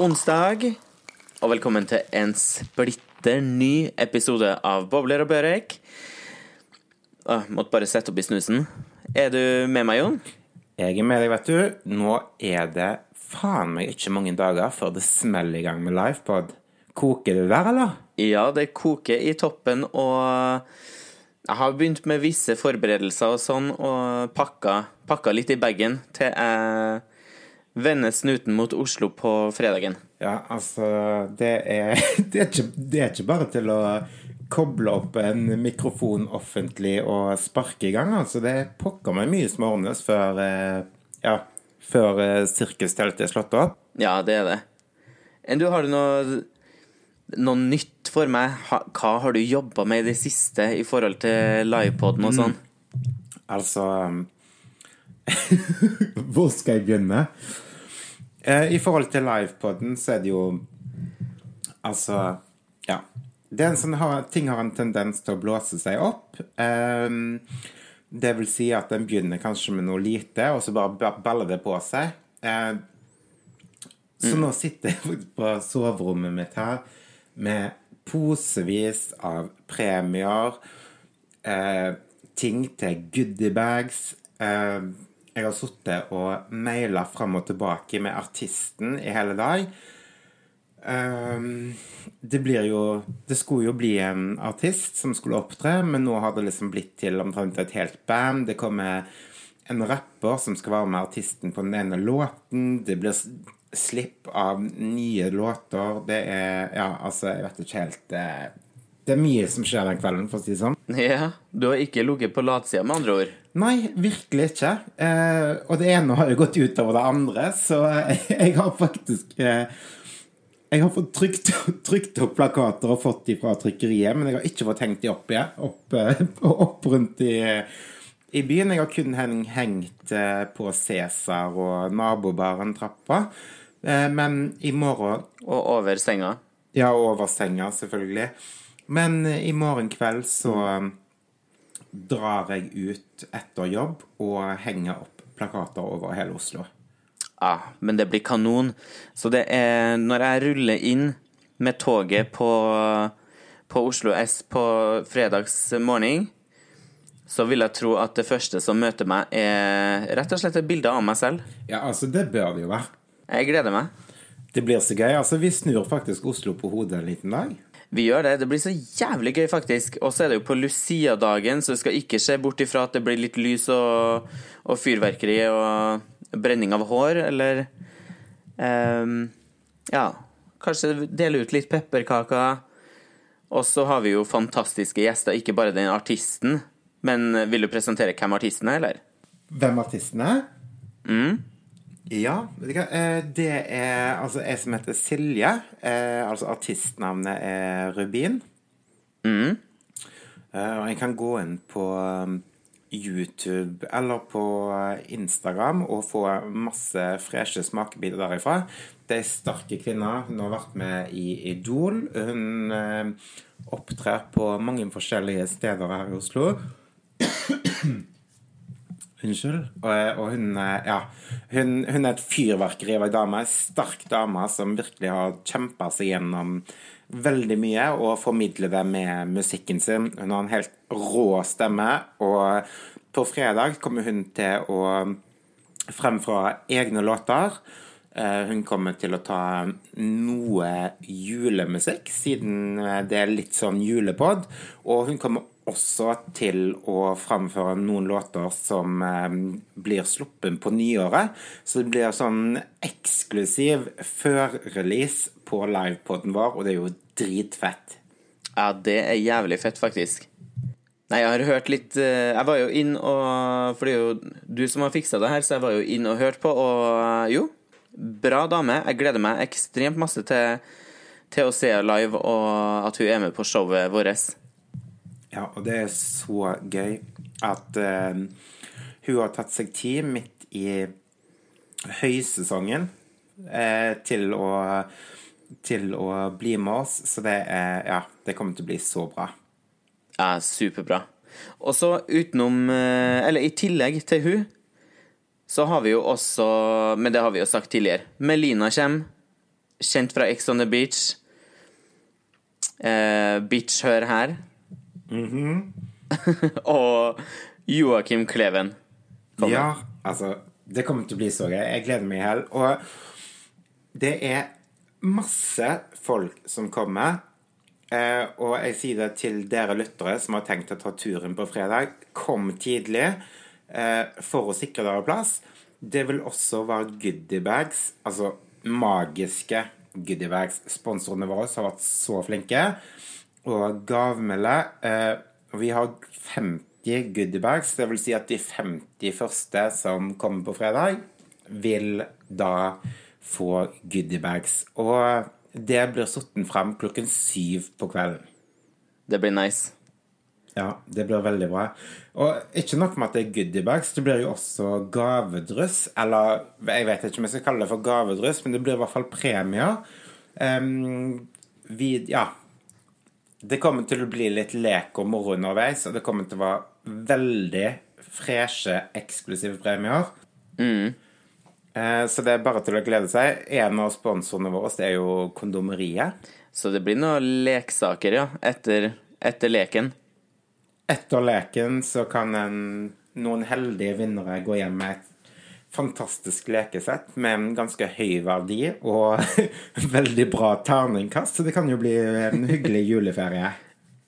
onsdag, og velkommen til en splitter ny episode av Bobler og Børek. Åh, måtte bare sette opp i snusen. Er du med meg, Jon? Jeg er med deg, vet du. Nå er det faen meg ikke mange dager før det smeller i gang med livepod. Koker det der, eller? Ja, det koker i toppen, og jeg har begynt med visse forberedelser og sånn, og pakka, pakka litt i bagen til jeg vender snuten mot Oslo på fredagen. Ja, altså det er, det, er ikke, det er ikke bare til å koble opp en mikrofon offentlig og sparke i gang. Altså, det er pokker meg mye som ordnes før, eh, ja, før eh, sirkusteltet er slått opp. Ja, det er det. Enn du, har du noe, noe nytt for meg? Hva har du jobba med i det siste i forhold til livepoden og sånn? Altså Hvor skal jeg begynne? Eh, I forhold til livepoden så er det jo Altså, ja. Det er en sånn, ting har en tendens til å blåse seg opp. Um, det vil si at den begynner kanskje med noe lite, og så bare baller det på seg. Uh, så nå sitter jeg på soverommet mitt her med posevis av premier, uh, ting til goodiebags. Uh, jeg har sittet og maila fram og tilbake med artisten i hele dag. Um, det blir jo Det skulle jo bli en artist som skulle opptre, men nå har det liksom blitt til omtrent et helt band. Det kommer en rapper som skal være med artisten på den ene låten. Det blir slipp av nye låter. Det er Ja, altså, jeg vet ikke helt Det, det er mye som skjer den kvelden, for å si det sånn. Ja, du har ikke ligget på latsida, med andre ord? Nei, virkelig ikke. Eh, og det ene har jo gått utover det andre, så jeg har faktisk eh, jeg har fått trykt, trykt, opp plakater og fått de fra trykkeriet, men jeg har ikke fått hengt de opp, igjen, opp, opp rundt i, i, byen. Jeg har kun hengt eh, på Cæsar og nabobaren trappa. Eh, men i morgen Og over senga? Ja, over senga, selvfølgelig. Men eh, i morgen kveld så drar jeg ut etter jobb og henger opp plakater over hele Oslo. Ja, men det blir kanon. Så det er Når jeg ruller inn med toget på, på Oslo S på fredags morgen, så vil jeg tro at det første som møter meg, er rett og slett et bilde av meg selv. Ja, altså, det bør det jo være. Jeg gleder meg. Det blir så gøy. Altså, vi snur faktisk Oslo på hodet en liten dag. Vi gjør det. Det blir så jævlig gøy, faktisk. Og så er det jo på Lucia-dagen, så du skal ikke se bort ifra at det blir litt lys og, og fyrverkeri og brenning av hår, eller um, Ja, kanskje dele ut litt pepperkaker. Og så har vi jo fantastiske gjester, ikke bare den artisten. Men vil du presentere hvem artisten er, eller? Hvem artisten er? Mm. Ja, eh, det er altså jeg som heter Silje. Eh, altså artistnavnet er Rubin. Mm. Eh, og jeg kan gå inn på um, YouTube eller på Instagram og få masse freshe smakebiter derifra. Det er sterke kvinner. Hun har vært med i Idol. Hun opptrer på mange forskjellige steder her i Oslo. Unnskyld. Og, og, hun, ja, hun, hun er et fyrverkeri av ei dame. Sterk dame som virkelig har kjempa seg gjennom veldig mye og formidler det med musikken sin. Hun har en helt rå stemme, og på fredag kommer hun til å fremføre egne låter. Eh, hun kommer til å ta noe julemusikk, siden det er litt sånn julepod. Og hun kommer også til å framføre noen låter som eh, blir sluppet på nyåret. Så det blir sånn eksklusiv før-release på livepoden vår, og det er jo dritfett. Ja, det er jævlig fett, faktisk. Nei, jeg har hørt litt eh, Jeg var jo inn og For det er jo du som har fiksa det her, så jeg var jo inn og hørt på, og jo, bra dame. Jeg gleder meg ekstremt masse til, til å se henne live, og at hun er med på showet vårt. Ja, og det er så gøy at uh, hun har tatt seg tid midt i høysesongen uh, til å til å bli med oss, så det er Ja, det kommer til å bli så bra. Ja, superbra. Og så utenom uh, Eller i tillegg til hun, så har vi jo også Men det har vi jo sagt tidligere. Melina kommer. kjent fra Ex on the Beach. Eh, Bitch, hør her. og Joakim Kleven. kommer. Ja, altså Det kommer til å bli så gøy. Jeg gleder meg i hel. Og det er masse folk som kommer. Eh, og jeg sier det til dere lyttere som har tenkt å ta turen på fredag. Kom tidlig eh, for å sikre dere plass. Det vil også være goodiebags, altså magiske goodiebags. Sponsorene våre har vært så flinke. Og gavmelde. Eh, vi har 50 goodiebags. Det vil si at de 50 første som kommer på fredag, vil da få goodiebags. Og det blir satt frem klokken syv på kvelden. Det blir nice. Ja, det blir veldig bra. Og ikke nok med at det er goodiebags, det blir jo også gavedryss. Eller jeg vet ikke om jeg skal kalle det for gavedryss, men det blir i hvert fall premier. Um, vi, ja. Det kommer til å bli litt lek og moro underveis, og det kommer til å være veldig freshe, eksklusive premier. Eh, så det er bare til å glede seg. En av sponsorene våre det er jo Kondomeriet. Så det blir noen leksaker, ja, etter, etter leken. Etter leken så kan en, noen heldige vinnere gå hjem med et fantastisk lekesett med en ganske høy verdi og veldig bra terningkast, så det kan jo bli en hyggelig juleferie.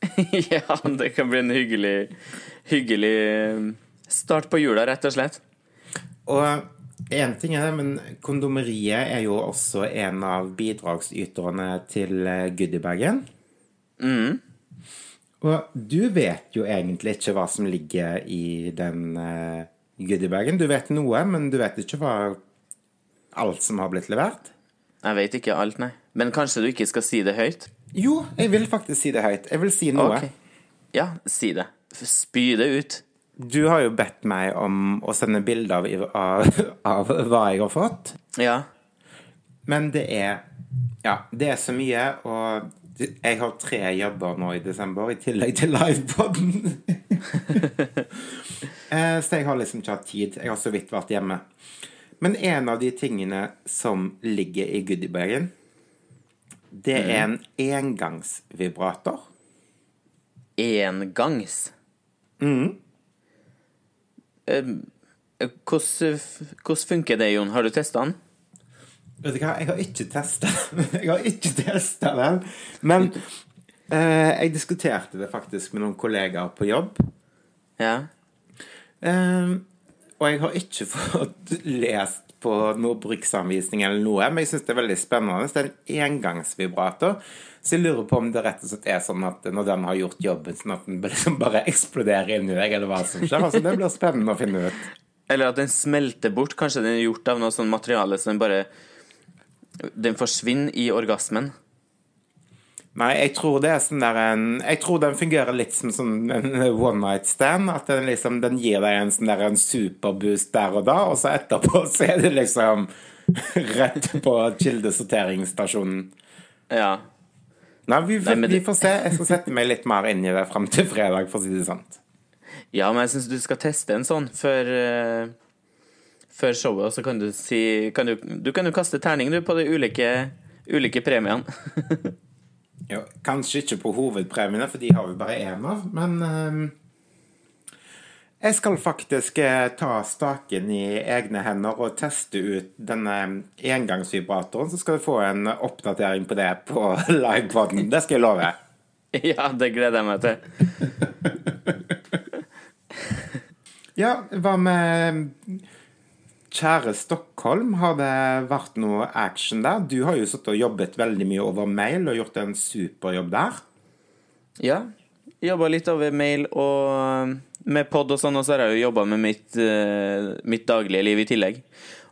ja, det kan bli en hyggelig, hyggelig start på jula, rett og slett. Og én ting er det, men Kondomeriet er jo også en av bidragsyterne til goodiebagen. Mm. Og du vet jo egentlig ikke hva som ligger i den goodiebagen. Du vet noe, men du vet ikke hva alt som har blitt levert. Jeg vet ikke alt, nei. Men kanskje du ikke skal si det høyt? Jo, jeg vil faktisk si det høyt. Jeg vil si noe. Okay. Ja, si det. Spy det ut. Du har jo bedt meg om å sende bilde av, av, av hva jeg har fått. Ja. Men det er Ja, det er så mye, og jeg har tre jobber nå i desember, i tillegg til livepoden. Eh, så jeg har liksom ikke hatt tid. Jeg har så vidt vært hjemme. Men en av de tingene som ligger i goodiebagen, det er en engangsvibrator. Engangs. Mm. Eh, Hvordan hvordan funker det, Jon? Har du testa den? Vet du hva, jeg har ikke testa Jeg har ikke testa den. Men eh, jeg diskuterte det faktisk med noen kollegaer på jobb. Ja. Eh, og jeg har ikke fått lest på noe bruksanvisning eller noe, men jeg syns det er veldig spennende. Det er en engangsvibrator. Så jeg lurer på om det rett og slett er sånn at når den har gjort jobben, sånn at den liksom bare eksploderer inni deg, eller hva som skjer. Altså, det blir spennende å finne ut. Eller at den smelter bort. Kanskje den er gjort av noe sånn materiale som den bare Den forsvinner i orgasmen. Nei, jeg tror det er sånn der en Jeg tror den fungerer litt som som en one night stand. At den liksom Den gir deg en sånn der en superboost der og da, og så etterpå så er det liksom rett på kildesorteringsstasjonen. Ja. Nei, vi, Nei, men vi får se. Jeg skal sette meg litt mer inn i det fram til fredag, for å si det sånn. Ja, men jeg syns du skal teste en sånn før uh, Før showet, og så kan du si kan du, du kan jo kaste terning du på de ulike, ulike premiene. Jo, kanskje ikke på hovedpremiene, for de har vi bare én av, men ehm, Jeg skal faktisk eh, ta staken i egne hender og teste ut denne engangsvibratoren. Så skal du få en oppdatering på det på livepoden. Det skal jeg love. ja, det gleder jeg meg til. Ja, hva med Kjære Stockholm, har det vært noe action der? Du har jo sittet og jobbet veldig mye over mail og gjort en superjobb der. Ja. Jobba litt over mail og med pod og sånn, og så har jeg jo jobba med mitt, eh, mitt daglige liv i tillegg.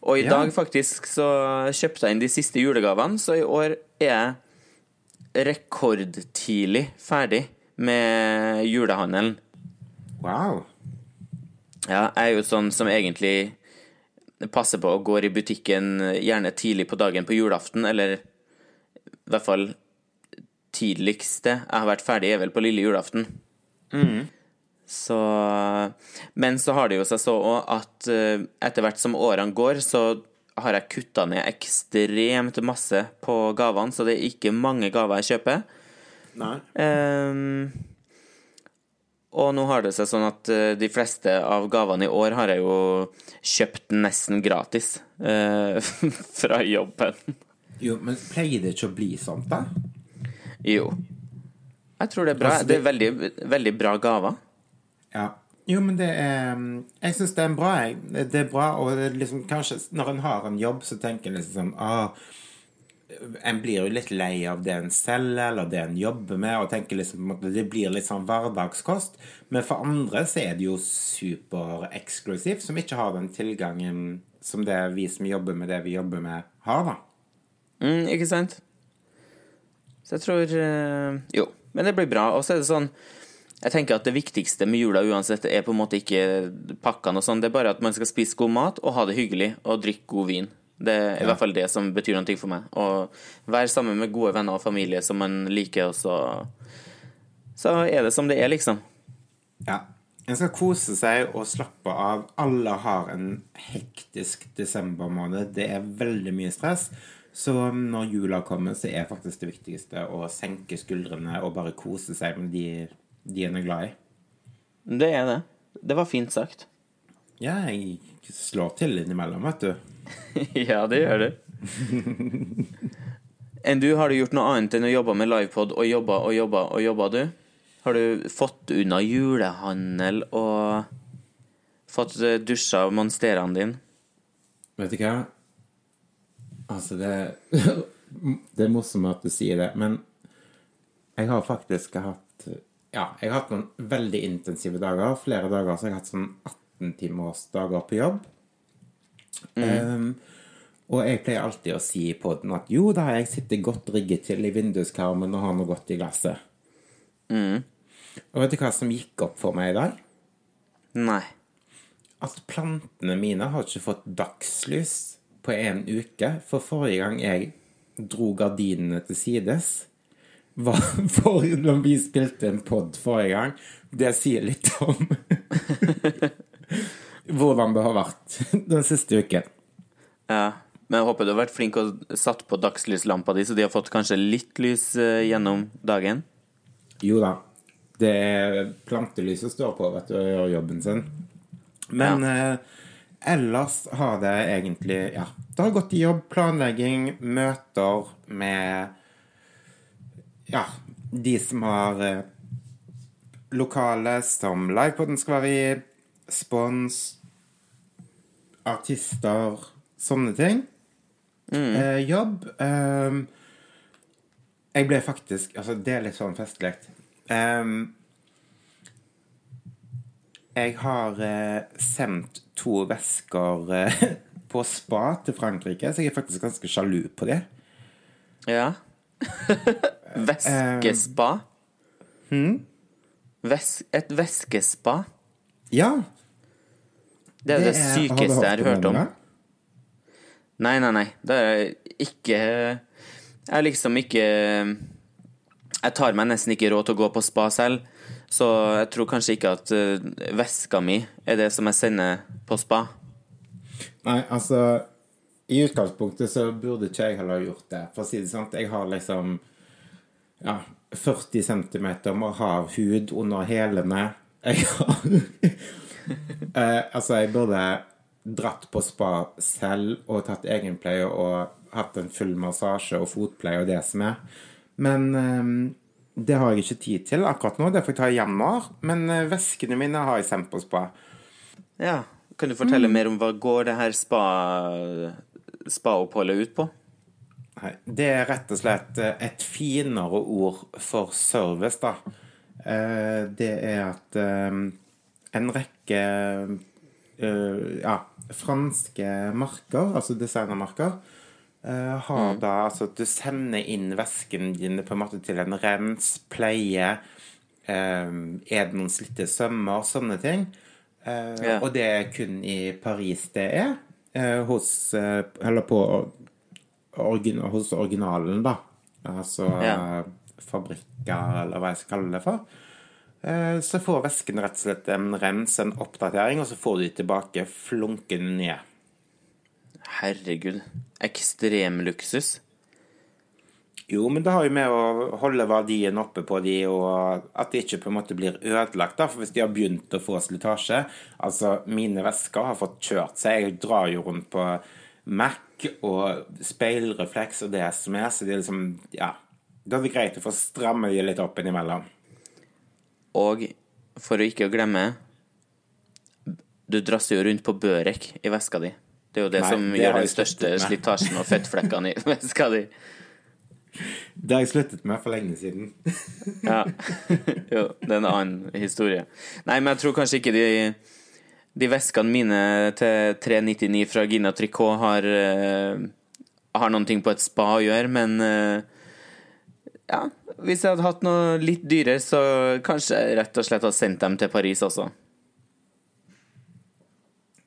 Og i Ja. dag faktisk så kjøpte jeg inn de siste julegavene, så i år er jeg rekordtidlig ferdig med julehandelen. Wow. Ja, jeg er jo sånn som egentlig passer på og går i butikken gjerne tidlig på dagen på julaften, eller i hvert fall tidligste jeg har vært ferdig, er vel på lille julaften. Så Men så har det jo seg så òg at eh, etter hvert som årene går, så har jeg kutta ned ekstremt masse på gavene, så det er ikke mange gaver jeg kjøper. Nei. Ehm, og nå har det seg sånn at eh, de fleste av gavene i år har jeg jo kjøpt nesten gratis eh, fra jobben. Jo, men pleier det ikke å bli sånt, da? Jo. Jeg tror det er bra. Altså, Det det- er veldig, veldig bra gaver. Ja. Jo, men det er Jeg syns det er bra, jeg. Det er bra, og det er liksom kanskje Når en har en jobb, så tenker en liksom sånn ah, En blir jo litt lei av det en selger, eller det en jobber med, og tenker liksom måte Det blir litt sånn hverdagskost. Men for andre så er det jo supereksklusivt, som ikke har den tilgangen som det vi som jobber med det vi jobber med, har, da. Mm, ikke sant? Så jeg tror øh, Jo, men det blir bra. Og så er det sånn Jeg tenker at det viktigste med jula uansett er på en måte ikke pakkene og sånn, det er bare at man skal spise god mat og ha det hyggelig og drikke god vin. Det er i hvert fall det som betyr noe for meg. Å være sammen med gode venner og familie som man liker, og så Så er det som det er, liksom. Ja. En skal kose seg og slappe av. Alle har en hektisk desembermåned. Det er veldig mye stress. Så når jula kommer, så er faktisk det viktigste å senke skuldrene og bare kose seg med de, de en er glad i. Det er det. Det var fint sagt. Ja, jeg slår til innimellom, vet du. ja, det gjør det. Enn du, har du gjort noe annet enn å jobbe med livepod og jobba og jobba og jobba, du? Har du fått unna julehandel og fått eh, dusja monsterene dine? Vet du hva? Altså, det Det er morsomt at du sier det, men jeg har faktisk hatt Ja, jeg har hatt noen veldig intensive dager. Flere dager så jeg har jeg hatt sånn 18-timersdager på jobb. Um, og jeg pleier alltid å si i poden at jo, da jeg sittet godt rigget til i vinduskarmen og har noe godt i glasset. Og vet du hva som gikk opp for meg i dag? Nei. at plantene mine har ikke fått dagslys på en uke. For forrige gang jeg dro gardinene til sides, var for når vi spilte en pod forrige gang. Det sier litt om hvordan det har vært den siste uken. Ja. Men jeg håper du har vært flink og satt på dagslyslampa di, så de har fått kanskje litt lys eh, gjennom dagen? Jo da. Det er plantelyset står på, vet du, og gjør jobben sin. Men eh, ellers har det egentlig Ja, det har gått i jobb, planlegging, møter med Ja, de som har eh, lokale som Livepoden skal være i, spons, artister, sånne ting. Eh, jobb. Eh, jeg ble faktisk Altså, det er litt sånn festlig. Ehm, jeg har eh, sendt to vesker eh, på spa til Frankrike, så jeg er faktisk ganske sjalu på det. Ja. Væskespa? Ves et væskespa? Ja. Det er det, er- sykeste jeg har hørt om. Nei, nei, nei. Det er ikke Jeg er liksom ikke Jeg tar meg nesten ikke råd til å gå på spa selv, så jeg tror kanskje ikke at uh, veska mi er det som jeg sender på spa. Nei, altså I utgangspunktet så burde ikke jeg heller gjort det. For å si det sånn, jeg har liksom ja, 40 cm med hard hud under hælene. Jeg har eh, Altså, jeg burde dratt på spa selv og tatt egenpleie og hatt en full massasje og fotpleie og det som er. Men eh, det har jeg ikke tid til akkurat nå. Det får jeg ta i januar. Men eh, veskene mine har jeg sendt på spa. Ja. Kan du fortelle mer om hva går det her spa spaoppholdet ut på? Nei, det er rett og slett eh, et finere ord for service, da. Eh, Det er at eh, en rekke uh, ja, franske marker, altså designermarker, uh, har da altså at du sender inn vesken dine på en måte til en rens, pleie, um, er det noen slitte sømmer, sånne ting. Uh, yeah. Og det er kun i Paris det er. Hos Eller på origin, hos originalen, da. Altså yeah. fabrikker, eller hva jeg skal kalle det for. Eh, Så får vesken rett og slett en rems, en oppdatering, og så får du de tilbake flunkende nye. Herregud. Ekstremluksus. Jo, men det har jo med å holde verdien oppe på de, og at de ikke på en måte blir ødelagt. da, for Hvis de har begynt å få slitasje Altså, mine vesker har fått kjørt seg. Jeg drar jo rundt på Mac og speilrefleks og det som er, så det er liksom Ja. Da er det greit å få stramme de litt opp innimellom. Og for å ikke glemme Du drasser jo rundt på børek i veska di. Det er jo det Nei, som det gjør den største slitasjen og fettflekkene i veska di. Det har jeg sluttet med for lenge siden. Ja. Jo, det er en annen historie. Nei, men jeg tror kanskje ikke de De veskene mine til 399 fra Gina Tricot har eh, Har noen ting på et spa å gjøre, men eh, Ja, hvis jeg hadde hatt noe litt dyrere, så kanskje jeg rett og slett hadde sendt dem til Paris også.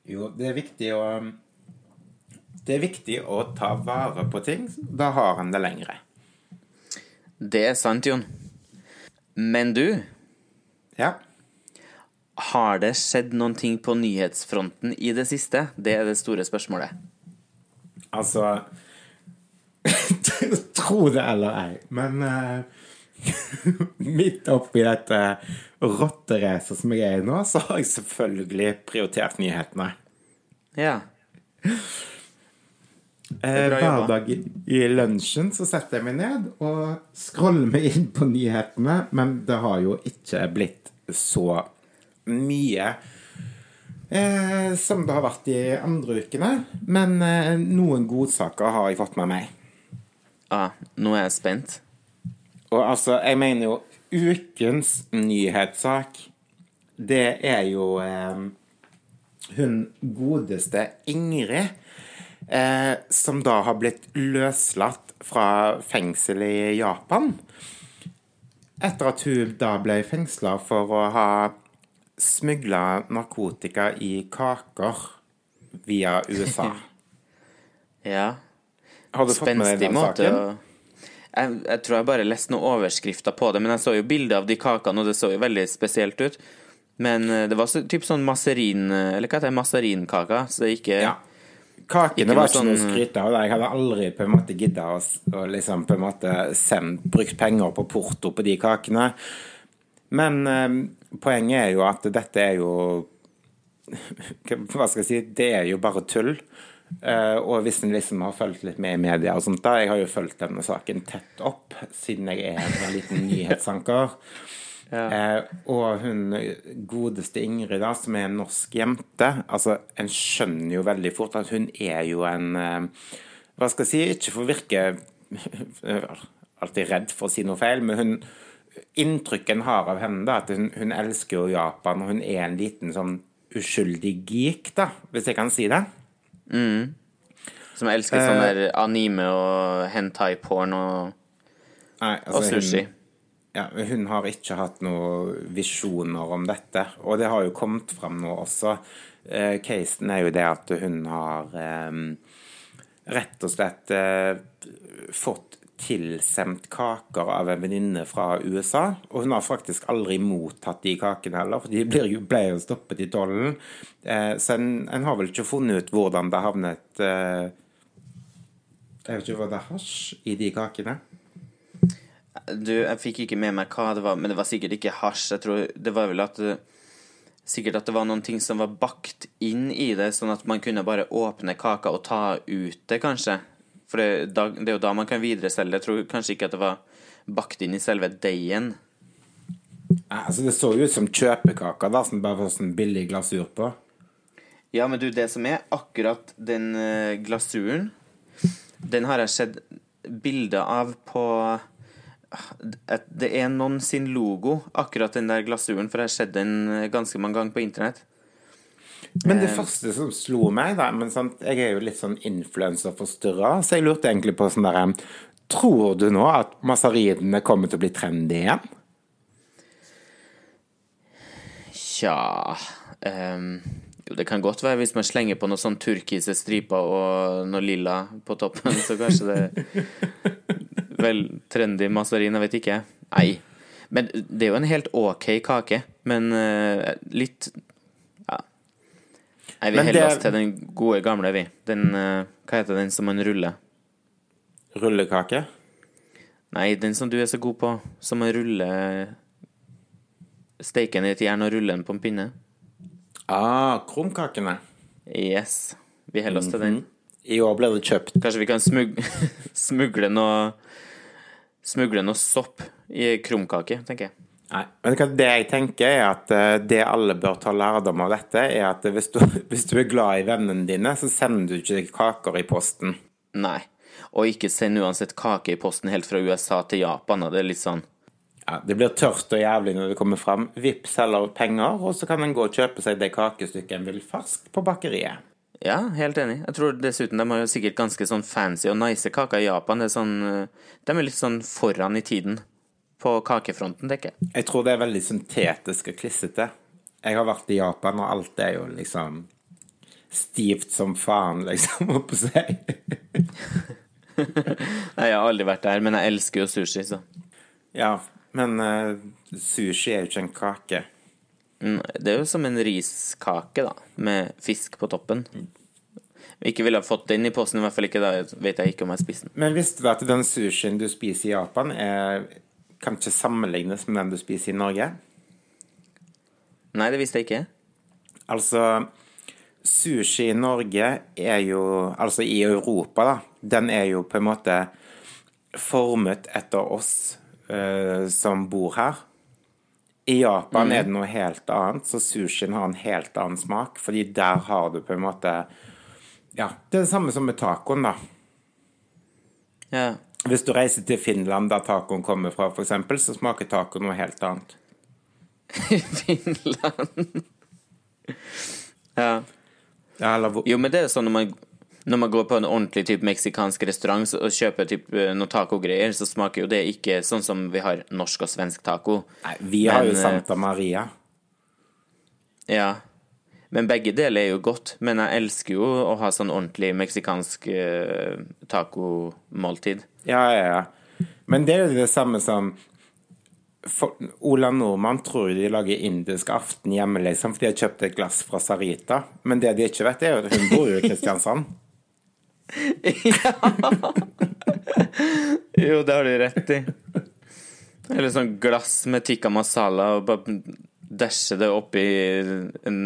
Jo, det er viktig å Det er viktig å ta vare på ting. Da har en det lengre. Det er sant, Jon. Men du, Ja. har det skjedd noen ting på nyhetsfronten i det siste? Det er det store spørsmålet. Altså Tro det eller ei, men uh, Midt oppi dette rotteracet som jeg er i nå, så har jeg selvfølgelig prioritert nyhetene. Ja. Eh, hver jobba. dag i, i lunsjen så setter jeg meg ned og scroller meg inn på nyhetene, men det har jo ikke blitt så mye eh, som det har vært de andre ukene. Men eh, noen godsaker har jeg fått med meg. Ah, nå er jeg spent. Og altså, jeg mener jo ukens nyhetssak, det er jo eh, hun godeste Ingrid, eh, som da har blitt løslatt fra fengsel i Japan. Etter at hun da ble fengsla for å ha smugla narkotika i kaker via USA. Ja. Har du fått med deg den saken? jeg, jeg tror jeg bare leste noen overskrifter på det, men jeg så jo bilder av de kakene, og det så jo veldig spesielt ut. Men eh, det var så, typ sånn maserin... Eller hva heter det? Maserinkaker. Så det ikke Ja. Kakene Ikke var ikke noe å sånn- skryte av. Jeg hadde aldri på en måte gidda å, å liksom på en måte send, brukt penger på porto på de kakene. Men eh, poenget er jo at dette er jo Hva skal jeg si? Det er jo bare tull. Eh, og hvis en liksom har fulgt litt med i media og sånt da, Jeg har jo fulgt denne saken tett opp, siden jeg er en liten nyhetsanker. Eh, og hun godeste Ingrid, da, som er en norsk jente altså, En skjønner jo veldig fort at hun er jo en uh, Hva skal jeg si Ikke for å virke alltid redd for å si noe feil, men hun inntrykket en har av henne, da, at hun, hun elsker jo Japan, og hun er en liten sånn uskyldig geek, da, hvis jeg kan si det. Som elsker sånn der anime og hentai-porn og, altså, og sushi. Hun, ja, hun har ikke hatt noen visjoner om dette, og det har jo kommet fram nå også. Eh, casen er jo det at hun har eh, rett og slett eh, fått tilsendt kaker av en venninne fra USA. Og hun har faktisk aldri mottatt de kakene heller, for de ble jo, stoppet i tollen. Eh, så en, en har vel ikke funnet ut hvordan det havnet eh, Jeg vet ikke hva det er hasj i de kakene. Du, jeg fikk ikke med meg hva det var, men det var sikkert ikke hasj. Jeg tror det var vel at det, Sikkert at det var noen ting som var bakt inn i det, sånn at man kunne bare åpne kaka og ta ut det, kanskje. For det, da, det er jo da man kan videreselge. Jeg tror kanskje ikke at det var bakt inn i selve deigen. Altså Det så jo ut som kjøpekaker, da, som bare var sånn billig glasur på. Ja, men du, det som er akkurat den eh, glasuren, den har jeg sett bilder av på Det er noen sin logo, akkurat den der glasuren, for jeg har sett den eh, ganske mange ganger på internett. Men det første som slo meg, da men sant, Jeg er jo litt sånn influenserforstyrra, så jeg lurte egentlig på sånn derre Tror du nå at masaridene kommer til å bli trendy igjen? Tja um, Jo, det kan godt være hvis man slenger på noe sånn turkise striper og noe lilla på toppen, så kanskje det vel trendy masarin, jeg vet ikke. Nei. Men det er jo en helt OK kake, men uh, litt. Nei, vi holder oss til den gode gamle, vi. Den eh, Hva heter den som man ruller? Rullekake? Nei, den som du er så god på. Som man ruller Steike den i et jern og rulle den på en pinne. Ah, krumkakene. Yes. Vi holder oss til den. I år ble det kjøpt Kanskje vi kan smug smugle noe Smugle noe sopp i krumkake, tenker jeg. Nei. Men det jeg tenker, er at eh, det alle bør ta lærdom av dette, er at hvis du, hvis du er glad i vennene dine, så sender du ikke kaker i posten. Nei. Og ikke send uansett kake i posten helt fra USA til Japan. Og det er litt sånn Ja, det blir tørt og jævlig når det kommer fram. Vips heller penger, og så kan en gå og kjøpe seg det kakestykket en vil fersk på bakeriet. Ja, helt enig. Jeg tror dessuten de har jo sikkert ganske sånn fancy og nice kaker i Japan. Det er sånn eh, De er litt sånn foran i tiden på kakefronten, tenker jeg. Jeg tror det er veldig syntetisk og klissete. Jeg har vært i Japan, og alt er jo liksom stivt som faen, liksom, holdt på å si. Nei, jeg har aldri vært der, men jeg elsker jo sushi, så Ja, men uh, sushi er jo ikke en kake. Mm, Det er jo som en riskake, da, med fisk på toppen. Ikke ville ha fått den i posten, i hvert fall ikke da vet jeg ikke om jeg spiser den. Men visste du at den sushien du spiser i Japan, er, kan ikke sammenlignes med den du spiser i Norge? Nei, det visste jeg ikke. Altså, sushi i Norge er jo Altså i Europa, da. Den er jo på en måte formet etter oss uh, som bor her. I Japan er det noe helt annet, så sushien har en helt annen smak. Fordi der har du på en måte Ja, det er det samme som med tacoen, da. Ja. Hvis du reiser til Finland, der tacoen kommer fra, f.eks., så smaker taco noe helt annet. Finland. ja. Ja, eller Jo, men det er sånn når man, når man går på en ordentlig type meksikansk restaurant og kjøper typ, noen noe tacogreier, så smaker jo det ikke sånn som vi har norsk og svensk taco. Nei, vi har Men, jo Santa Maria. Ja. Men begge deler er jo godt. Men jeg elsker jo å ha sånn ordentlig meksikansk uh, tacomåltid. Ja, ja, ja. Men det er jo det samme som for, Ola Nordmann tror de lager indisk aften hjemme, liksom, fordi de har kjøpt et glass fra Sarita. Men det de ikke vet, er jo at hun bor jo i Kristiansand. ja. Jo, det har du rett i. Eller sånn glass med tikka masala og bare dæsje det oppi en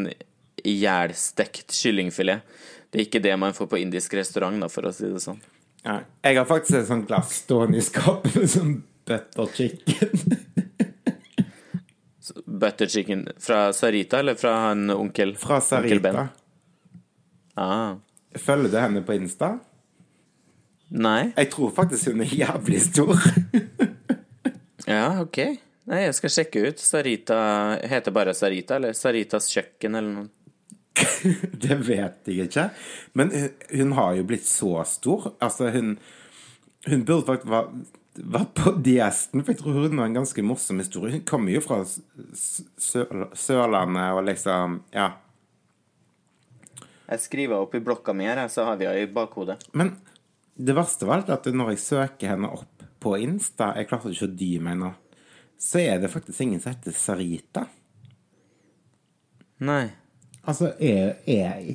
ihjelstekt kyllingfilet. Det er ikke det man får på indisk restaurant, da, for å si det sånn. Ja. Jeg har faktisk et sånt glass stående i skapet med sånn butter chicken. Butter chicken fra Sarita, eller fra han onkel? Fra Onkel Ben? Sarita. Ah. Følger du henne på Insta? Nei? Jeg tror faktisk hun er jævlig stor. Ja, ok. Nei, jeg skal sjekke ut. Sarita Heter bare Sarita, eller Saritas kjøkken, eller noe? Det vet jeg ikke. Men hun, hun har jo blitt så stor. Altså, hun Hun burde faktisk vært vært på Diesten, for jeg tror hun har en ganske morsom historie. Hun kommer jo fra Sørlandet og liksom Ja. Jeg skriver opp i blokka mi her, så har vi henne i bakhodet. Men det verste var alt at når jeg søker henne opp på Insta Jeg klarte ikke å dy meg nå. Så er det faktisk ingen som heter Sarita. Nei. Altså, er, er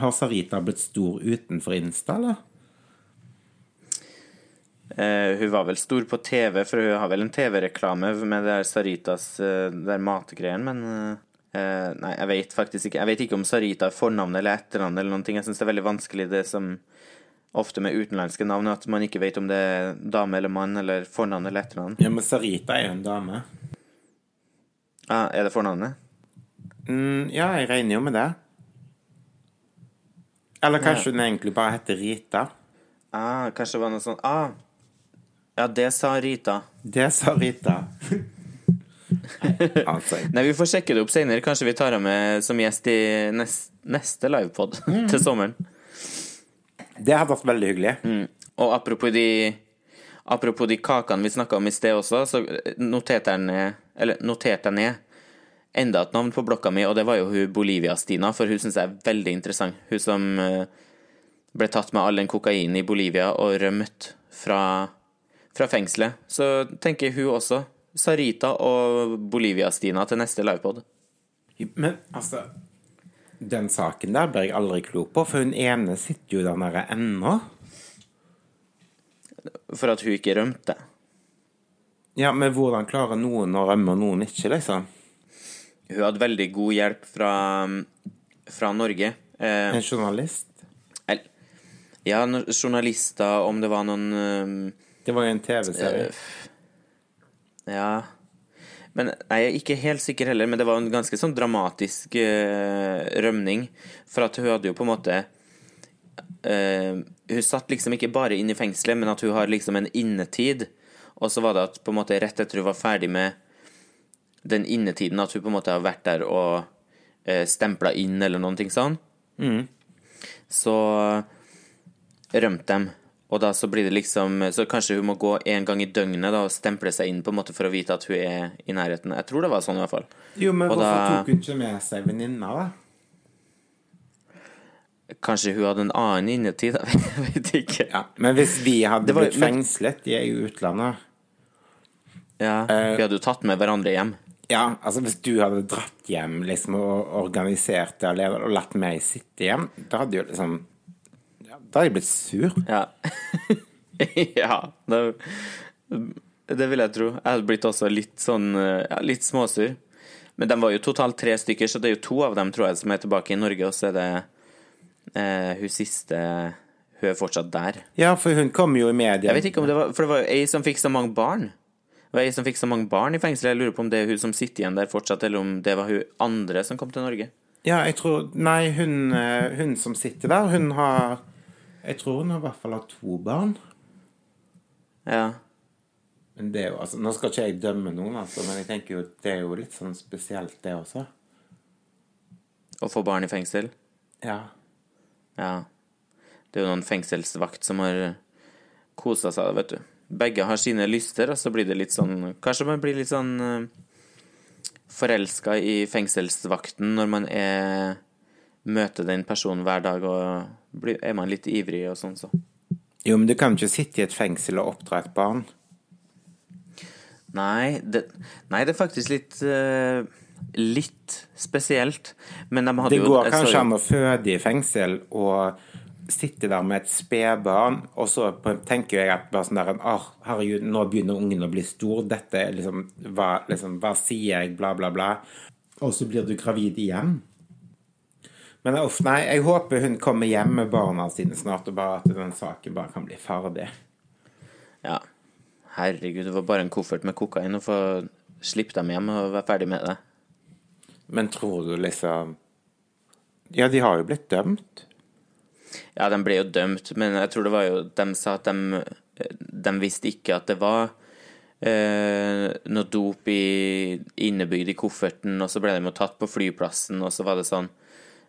Har Sarita blitt stor utenfor Insta, eller? Uh, hun var vel stor på TV, for hun har vel en TV-reklame med det der Saritas uh, der matgreien, men uh, Nei, jeg vet faktisk ikke. Jeg vet ikke om Sarita er fornavn eller etternavn eller noen ting. Jeg syns det er veldig vanskelig det som ofte med utenlandske navn, at man ikke vet om det er dame eller mann eller fornavn eller etternavn. Ja, men Sarita er jo en dame. Ah, er det fornavnet? Mm, ja, jeg regner jo med det. Eller kanskje hun egentlig bare heter Rita. Ah, kanskje det var noe sånn Ah! Ja, det sa Rita. Det sa Rita. altså, Nei, vi får sjekke det opp senere. Kanskje vi tar henne med som gjest i nest, neste livepod til sommeren. det hadde vært veldig hyggelig. Mm. Og apropos de Apropos de kakene vi snakka om i sted også, så noterte jeg ned Eller noterte jeg ned enda et navn på blokka mi, og det var jo hun Bolivia-Stina, for hun syns jeg er veldig interessant. Hun som eh, ble tatt med all den kokainen i Bolivia og rømt fra, fra fengselet. Så tenker hun også Sarita og Bolivia-Stina til neste livepod. Men altså Den saken der blir jeg aldri klok på, for hun ene sitter jo der nede ennå. For at hun ikke rømte. Ja, men hvordan klarer noen å rømme, og noen ikke, liksom? Hun hadde veldig god hjelp fra, fra Norge. Eh, En journalist? el- ja, no- journalister, om det var noen um, Det var jo en TV-serie. Ja Men jeg er ikke helt sikker heller, men det var en ganske sånn dramatisk uh, rømning. For at hun hadde jo på en måte Uh, Hun satt liksom ikke bare inne i fengselet, men at hun har liksom en innetid. Og så var det at på en måte rett etter hun var ferdig med den innetiden, at hun på en måte har vært der og eh, stempla inn eller noen ting sånn, så rømte dem. Og da så blir det liksom Så kanskje hun må gå en gang i døgnet da og stemple seg inn på en måte for å vite at hun er i nærheten. Jeg tror det var sånn i hvert fall. Jo, men og hvorfor da- tok hun ikke med seg venninna, da? Kanskje hun hadde en annen innetid, jeg vet ikke. Ja, Men hvis vi hadde var- blitt fengslet, de er i utlandet Ja, Vi hadde jo tatt med hverandre hjem. Ja, altså hvis du hadde dratt hjem liksom og organisert det alene og latt meg sitte hjem, da hadde jo liksom ja, Da hadde jeg blitt sur. Ja. ja det, det vil jeg tro. Jeg hadde blitt også litt sånn ja, litt småsur. Men de var jo totalt tre stykker, så det er jo to av dem tror jeg som er tilbake i Norge, og så er det eh, hun siste Hun er fortsatt der. Ja, for hun kom jo i media. Jeg vet ikke om det var For det var jo ei som fikk så mange barn. Det var ei som fikk så mange barn i fengsel. Jeg lurer på om det er hun som sitter igjen der fortsatt, eller om det var hun andre som kom til Norge. Ja, jeg tror Nei, hun, eh, hun som sitter der, hun har Jeg tror hun har i hvert fall har to barn. Ja. Men det er jo, altså, Nå skal ikke jeg dømme noen, altså, men jeg tenker jo det er jo litt sånn spesielt, det også. Å få barn i fengsel. Ja. Ja. Det er jo noen fengselsvakt som har kosa seg, vet du. Begge har sine lyster, og så blir det litt sånn Kanskje man blir litt sånn uh, forelska i fengselsvakten når man er møter den personen hver dag, og blir, er man litt ivrig og sånn, så. Jo, men du kan ikke sitte i et fengsel og oppdra et barn. Nei, det, nei, det er faktisk litt uh, Litt spesielt. Men de hadde Det går jo, kanskje jo- an å føde i fengsel og sitte der med et spedbarn, og så tenker jeg at bare sånn der oh, herregud, nå begynner ungen å bli stor. Dette liksom hva, liksom hva sier jeg? Bla, bla, bla. Og så blir du gravid igjen. Men uff, nei, jeg håper hun kommer hjem med barna sine snart, og bare at den saken bare kan bli ferdig. Ja. Herregud, det var bare en koffert med kokain å få slippe dem hjem og være ferdig med det. Men tror du liksom Ja, de har jo blitt dømt. Ja, de ble jo dømt, men jeg tror det var jo De sa at de, de visste ikke at det var eh, noe dop i, innebygd i kofferten, og så ble de jo tatt på flyplassen, og så var det sånn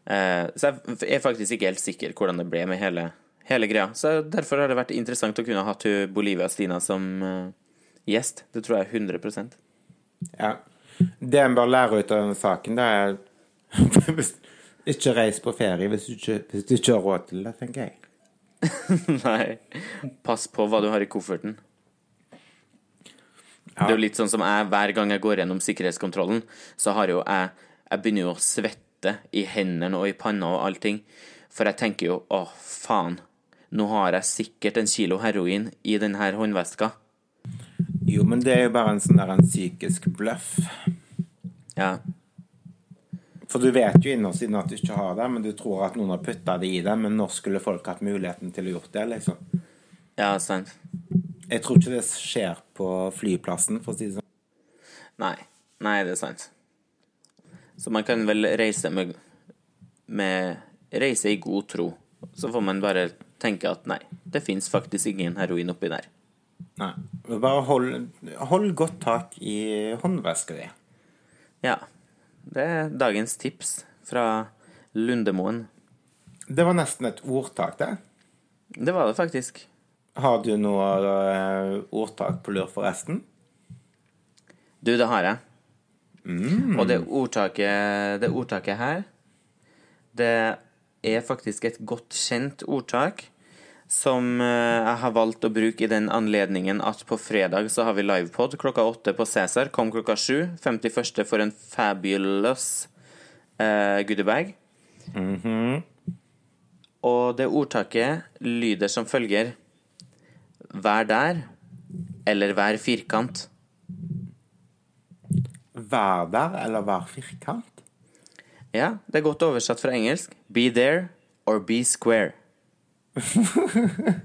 eh, Så jeg er faktisk ikke helt sikker hvordan det ble med hele, hele greia. Så derfor har det vært interessant å kunne ha hatt Bolivia Stina som eh, gjest. Det tror jeg 100 Ja. Det en bør lære ut av denne saken, det er Ikke reis på ferie hvis du ikke, hvis du ikke har råd til det, tenker jeg. Nei. Pass på hva du har i kofferten. Ja. Det er jo litt sånn som jeg, hver gang jeg går gjennom sikkerhetskontrollen, så har jo jeg Jeg begynner jo å svette i hendene og i panna og allting. For jeg tenker jo å, faen. Nå har jeg sikkert en kilo heroin i denne håndveska. Jo, men det er jo bare en sånn der en psykisk bløff. Ja. For du vet jo innerst inne at du ikke har det, men du tror at noen har putta det i det. Men når skulle folk hatt muligheten til å gjort det, liksom? Ja, sant. Jeg tror ikke det skjer på flyplassen, for å si det sånn. Nei. Nei, det er sant. Så man kan vel reise med, med Reise i god tro. Så får man bare tenke at nei, det fins faktisk ingen heroin oppi der. Nei. Bare hold, hold godt tak i håndveska di. Ja. Det er dagens tips fra Lundemoen. Det var nesten et ordtak, det. Det var det faktisk. Har du noe eh, ordtak på lur, forresten? Du, det har jeg. Og det ordtaket, det ordtaket her, det er faktisk et godt kjent ordtak som eh, jeg har valgt å bruke i den anledningen at på fredag så har vi livepod klokka åtte på Cæsar. Kom klokka sju. 51. for en fabulous uh, goodiebag. Og det ordtaket lyder som følger Vær der, eller vær firkant. Vær der eller vær firkant? Ja, det er godt oversatt fra engelsk. Be there or be square.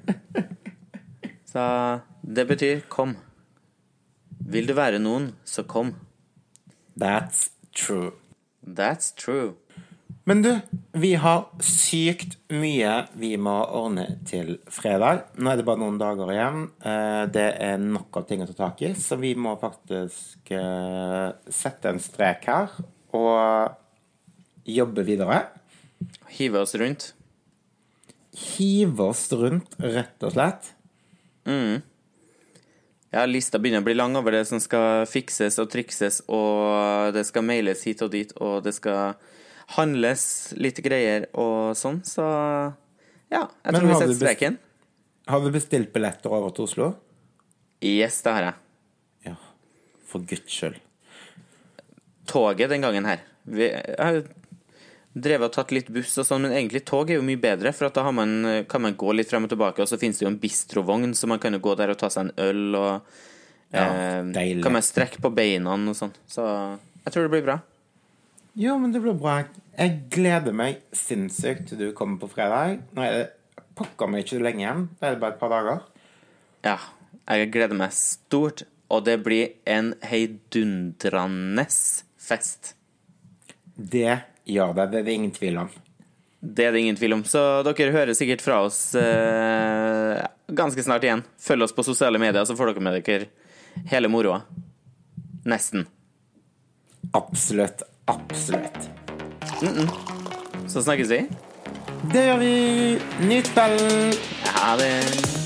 Så det betyr kom. Vil du være noen, så kom. That's true. That's true. Men du, vi har sykt mye vi må ordne til fredag. Nå er det bare noen dager igjen. Eh, Det er nok av ting å ta tak i, så vi må faktisk eh, sette en strek her og jobbe videre. Hive oss rundt. Hive oss rundt, rett og slett. Ja, lista begynner å bli lang over det som skal fikses og trikses, og det skal mailes hit og dit, og det skal handles litt greier og sånn, så ja, jeg Men tror vi setter streken. Har du bestilt billetter over til Oslo? Yes, det har jeg. Ja, for guds skyld. Toget den gangen her. Vi, jeg drevet og tatt litt buss og sånn, men egentlig tog er jo mye bedre, for da har man, kan man gå litt frem og tilbake, og så finnes det jo en bistrovogn, så man kan jo gå der og ta seg en øl, og Ja, eh, kan man strekke på beina og sånn. Så jeg tror det blir bra. Jo, men det blir bra. Jeg gleder meg sinnssykt til du kommer på fredag. Nå er det pokker meg ikke så lenge igjen. Da er det bare et par dager. Ja, jeg gleder meg stort, og det blir en heidundrende fest. Det gjør det. Er det ingen tvil om. Det er det ingen tvil om. Så dere hører sikkert fra oss eh, ganske snart igjen. Følg oss på sosiale medier, så får dere med dere hele moroa. Nesten. Absolutt. Absolutt. Så snakkes vi. Det gjør vi. Nytt kveld! Ha det.